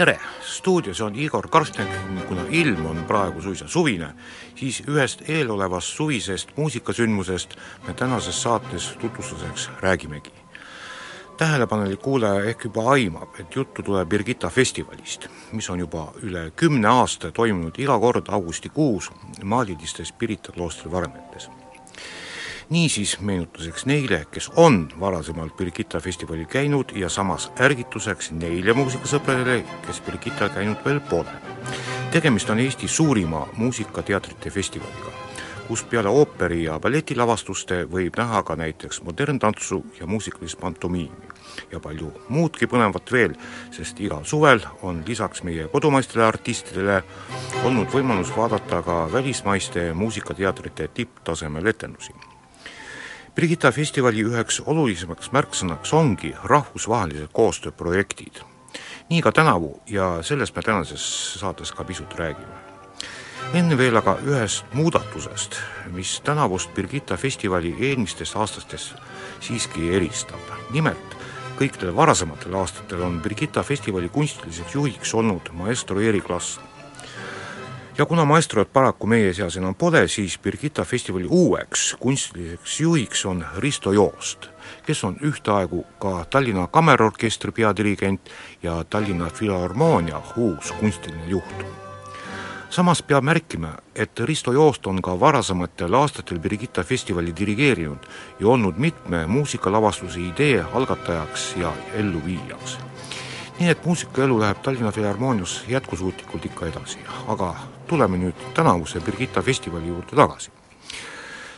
tere, stuudios on Igor Karstnek, kuna ilm on praegu suisa suvine, siis ühest eelolevast suvisest muusikasündmusest me tänases saates tutvustuseks räägimegi. tähelepanelik kuulaja ehk juba aimab, et juttu tuleb Birgitta festivalist, mis on juba üle kümne aasta toimunud iga kord augustikuus maalilistes Pirita kloostri varemetes niisiis meenutuseks neile, kes on varasemalt Birgitta festivalil käinud ja samas ärgituseks neile muusikasõpradele, kes Birgittal käinud veel pole. tegemist on Eesti suurima muusikateatrite festivaliga, kus peale ooperi- ja balletilavastuste võib näha ka näiteks moderntantsu ja muusikalist pantomiimi ja palju muudki põnevat veel, sest igal suvel on lisaks meie kodumaistele artistidele olnud võimalus vaadata ka välismaiste muusikateatrite tipptasemel etendusi Birgitta festivali üheks olulisemaks märksõnaks ongi rahvusvahelised koostööprojektid. nii ka tänavu ja sellest me tänases saates ka pisut räägime. enne veel aga ühest muudatusest, mis tänavust Birgitta festivali eelmistest aastatest siiski eristab. nimelt kõikidel varasematel aastatel on Birgitta festivali kunstiliseks juhiks olnud maestro Erik Lass ja kuna maestrot paraku meie seas enam pole, siis Birgitta festivali uueks kunstiliseks juhiks on Risto Joost, kes on ühtaegu ka Tallinna Kammerorkestri peadirigent ja Tallinna Filharmoonia uus kunstiline juht. samas peab märkima, et Risto Joost on ka varasematel aastatel Birgitta festivali dirigeerinud ja olnud mitme muusikalavastuse idee algatajaks ja elluviijaks nii et muusikaelu läheb Tallinna Filharmoonias jätkusuutlikult ikka edasi, aga tuleme nüüd tänavuse Birgitta festivali juurde tagasi.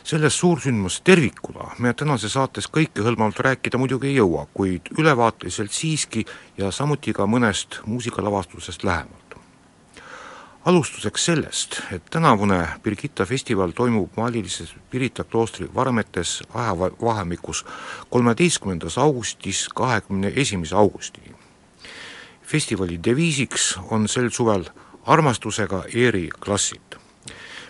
sellest suursündmust tervikuna me tänases saates kõikehõlmavalt rääkida muidugi ei jõua, kuid ülevaateliselt siiski ja samuti ka mõnest muusikalavastusest lähemalt. alustuseks sellest, et tänavune Birgitta festival toimub maalilises Pirita kloostri Varemetes ajavahemikus kolmeteistkümnendast augustist kahekümne esimese augustini festivali deviisiks on sel suvel armastusega eri klassid,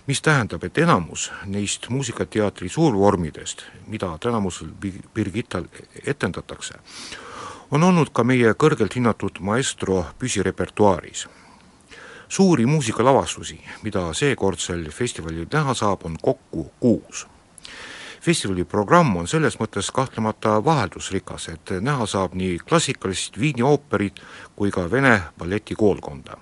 mis tähendab, et enamus neist muusikateatri suurvormidest, mida tänamusel Birgittal etendatakse, on olnud ka meie kõrgelt hinnatud maestro püsirepertuaaris. suuri muusikalavastusi, mida seekordsel festivalil näha saab, on kokku kuus. Festivali programm on selles mõttes kahtlemata vaheldusrikas, et näha saab nii klassikalist Viini ooperit kui ka Vene balletikoolkonda.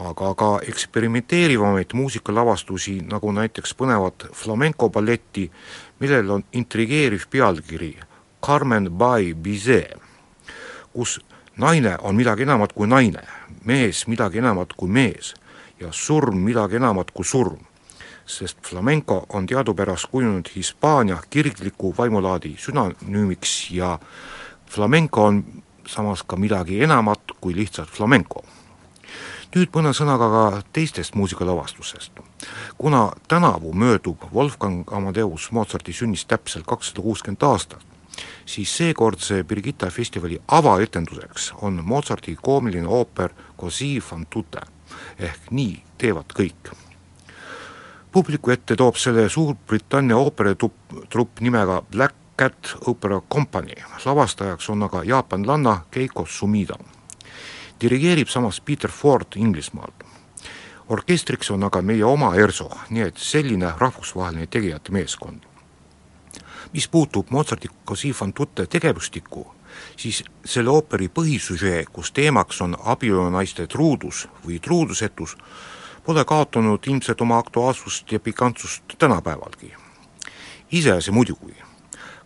aga ka eksperimenteerivamaid muusikalavastusi, nagu näiteks põnevat flamenco balletti, millel on intrigeeriv pealkiri Carmen by Bizet, kus naine on midagi enamat kui naine, mees midagi enamat kui mees ja surm midagi enamat kui surm. Sest flamenco on teadupärast kujunenud Hispaania kirgliku vaimulaadi sünonüümiks ja flamenco on samas ka midagi enamat kui lihtsalt flamenco. nüüd mõne sõnaga ka teistest muusikalavastusest. kuna tänavu möödub Wolfgang Amadeus Mozarti sünnist täpselt kakssada kuuskümmend aastat, siis seekordse Birgitta festivali avaetenduseks on Mozarti koomiline ooper Così fan tutte ehk Nii teevad kõik. Publiku ette toob selle Suurbritannia ooperitrupp nimega Black Cat Opera Company, lavastajaks on aga jaapanlanna Keiko Sumida. dirigeerib samas Peter Ford Inglismaalt. orkestriks on aga meie oma ERSO, nii et selline rahvusvaheline tegijate meeskond mis puutub Mozarti Così fan tutte tegevustikku, siis selle ooperi põhisüžee, kus teemaks on abielunaiste truudus või truudusetus, pole kaotanud ilmselt oma aktuaalsust ja pikantsust tänapäevalgi. iseasi muidugi,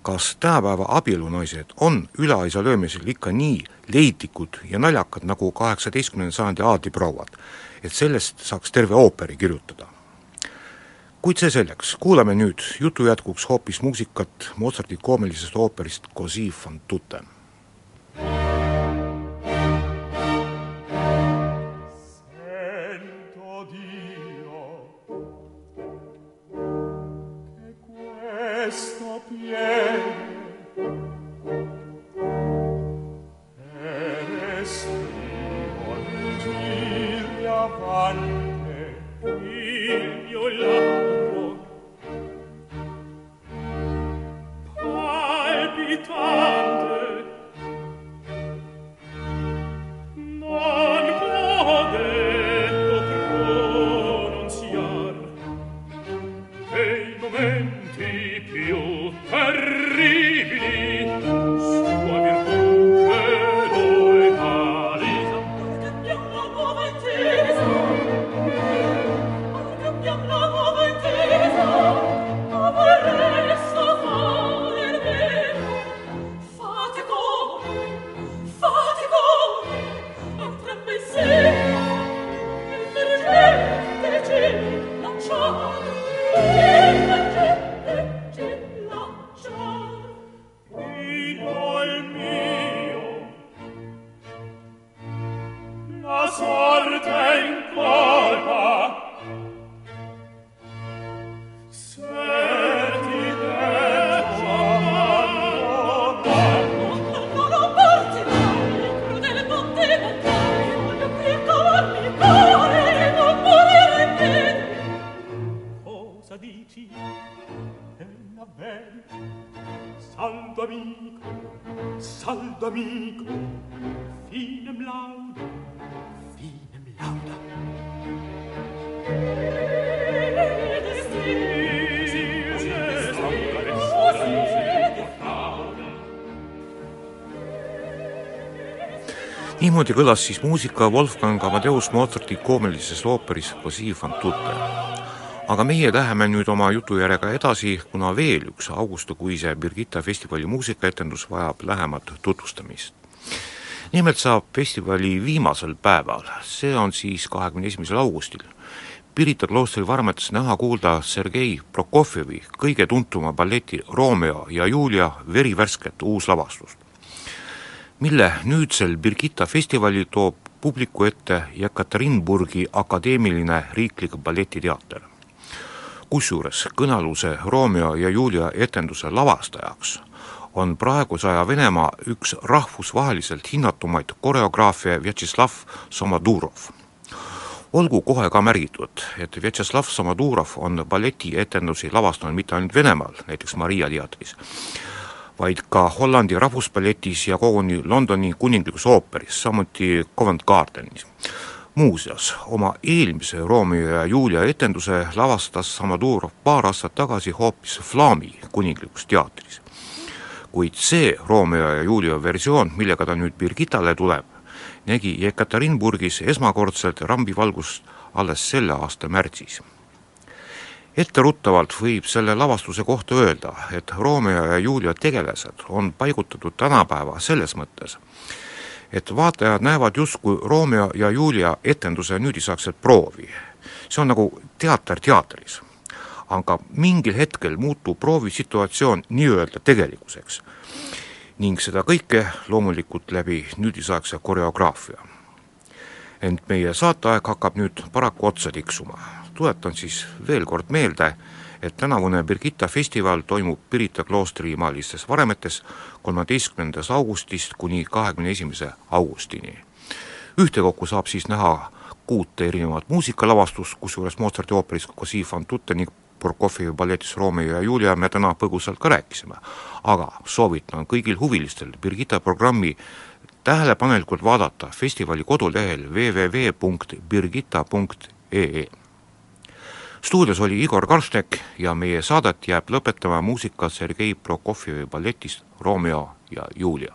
kas tänapäeva abielunaised on üleaisa löömisel ikka nii leidlikud ja naljakad nagu kaheksateistkümnenda sajandi aadliprouad, et sellest saaks terve ooperi kirjutada? Kuid see selleks, kuulame nüüd jutu jätkuks hoopis muusikat Mozarti koomilisest ooperist Così fan tutte Oh. Niimoodi kõlas siis muusika Wolfgang Amadeus Mozarti koomilises ooperis Così fan tutte. Aga meie läheme nüüd oma jutujärjega edasi, kuna veel üks augustikuise Birgitta festivali muusikaetendus vajab lähemat tutvustamist. nimelt saab festivali viimasel päeval, see on siis kahekümne esimesel augustil, Pirita kloostri varmetes näha-kuulda Sergei Prokofjevi kõige tuntuma balleti Romeo ja Julia verivärsket uuslavastust mille nüüdsel Birgitta festivalil toob publiku ette Jekaterinburgi Akadeemiline Riiklik Balletiteater. Kusjuures kõnealuse Romeo ja Julia etenduse lavastajaks on praeguse aja Venemaa üks rahvusvaheliselt hinnatumaid koreograafe Vjatšeslav Somadurov. olgu kohe ka märgitud, et Vjatšeslav Somadurov on balletietendusi lavastanud mitte ainult Venemaal, näiteks Maria teatris, vaid ka Hollandi Rahvusballetis ja koguni Londoni kuninglikus ooperis, samuti Covent Gardenis. Muuseas, oma eelmise Romeo ja Julia etenduse lavastas Samadurov paar aastat tagasi hoopis Flami kuninglikus teatris. kuid see Romeo ja Julia versioon, millega ta nüüd Birgittale tuleb, nägi Jekaterinburgis esmakordselt rambivalgust alles selle aasta märtsis. etteruttavalt võib selle lavastuse kohta öelda, et Romeo ja Julia tegelased on paigutatud tänapäeva selles mõttes, et vaatajad näevad justkui Romeo ja Julia etenduse nüüdisaegset proovi. see on nagu teater teatris. aga mingil hetkel muutub proovisituatsioon nii-öelda tegelikkuseks ning seda kõike loomulikult läbi nüüdisaegse koreograafia. ent meie saateaeg hakkab nüüd paraku otsa tiksuma. tuletan siis veel kord meelde, et tänavune Birgitta festival toimub Pirita kloostri maalistes varemetes kolmeteistkümnendast augustist kuni kahekümne esimese augustini. ühtekokku saab siis näha kuute erinevat muusikalavastust, kusjuures Mozarti ooperis Così fan tutte ning Prokofjevi balletis Romeo ja Julia me täna põgusalt ka rääkisime. aga soovitan kõigil huvilistel Birgitta programmi tähelepanelikult vaadata festivali kodulehel www.birgitta.ee stuudios oli Igor Karstnek ja meie saadet jääb lõpetama muusika Sergei Prokofjevi balletist Romeo ja Julia.